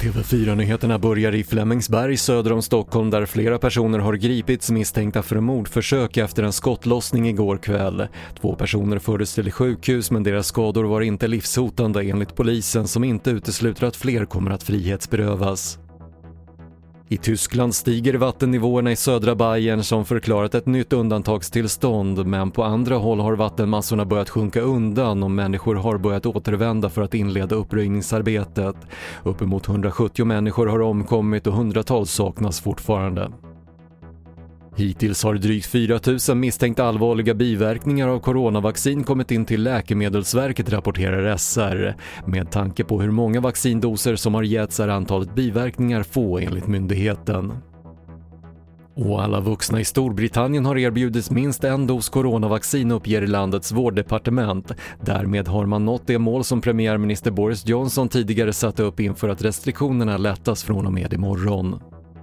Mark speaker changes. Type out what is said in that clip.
Speaker 1: TV4-nyheterna börjar i Flemingsberg söder om Stockholm där flera personer har gripits misstänkta för mordförsök efter en skottlossning igår kväll. Två personer fördes till sjukhus men deras skador var inte livshotande enligt polisen som inte utesluter att fler kommer att frihetsberövas. I Tyskland stiger vattennivåerna i södra Bayern som förklarat ett nytt undantagstillstånd men på andra håll har vattenmassorna börjat sjunka undan och människor har börjat återvända för att inleda uppröjningsarbetet. Uppemot 170 människor har omkommit och hundratals saknas fortfarande. Hittills har drygt 4 000 misstänkt allvarliga biverkningar av coronavaccin kommit in till Läkemedelsverket rapporterar SR. Med tanke på hur många vaccindoser som har getts är antalet biverkningar få enligt myndigheten. Och alla vuxna i Storbritannien har erbjudits minst en dos coronavaccin uppger landets vårddepartement. Därmed har man nått det mål som premiärminister Boris Johnson tidigare satte upp inför att restriktionerna lättas från och med imorgon.